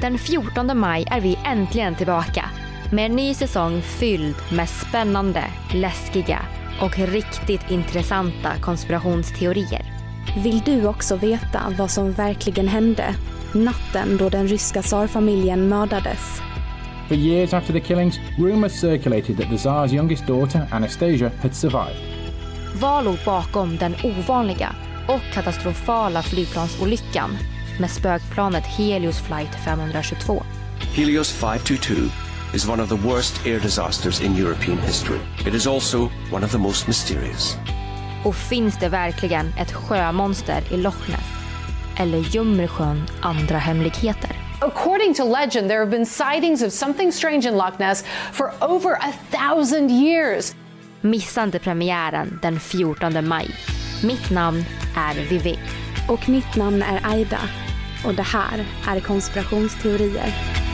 Den 14 maj är vi äntligen tillbaka med en ny säsong fylld med spännande, läskiga och riktigt intressanta konspirationsteorier. Vill du också veta vad som verkligen hände natten då den ryska tsarfamiljen mördades? For years after the killings, rumours circulated that the Tsar's youngest daughter, Anastasia, had survived. Vad låg bakom den ovanliga och katastrofala flygplansolyckan med spökplanet Helios flight 522? Helios 522 is one of the worst air disasters in European history. It is also one of the most mysterious. Och finns det verkligen ett sjömonster i Loch Ness? Eller gömmer sjön andra hemligheter? According to legend, there have been sightings of something strange in Loch Ness for over a thousand years. Missa inte premiären den 14 maj. Mitt namn är Vivi. Och mitt namn är Aida. Och det här är konspirationsteorier.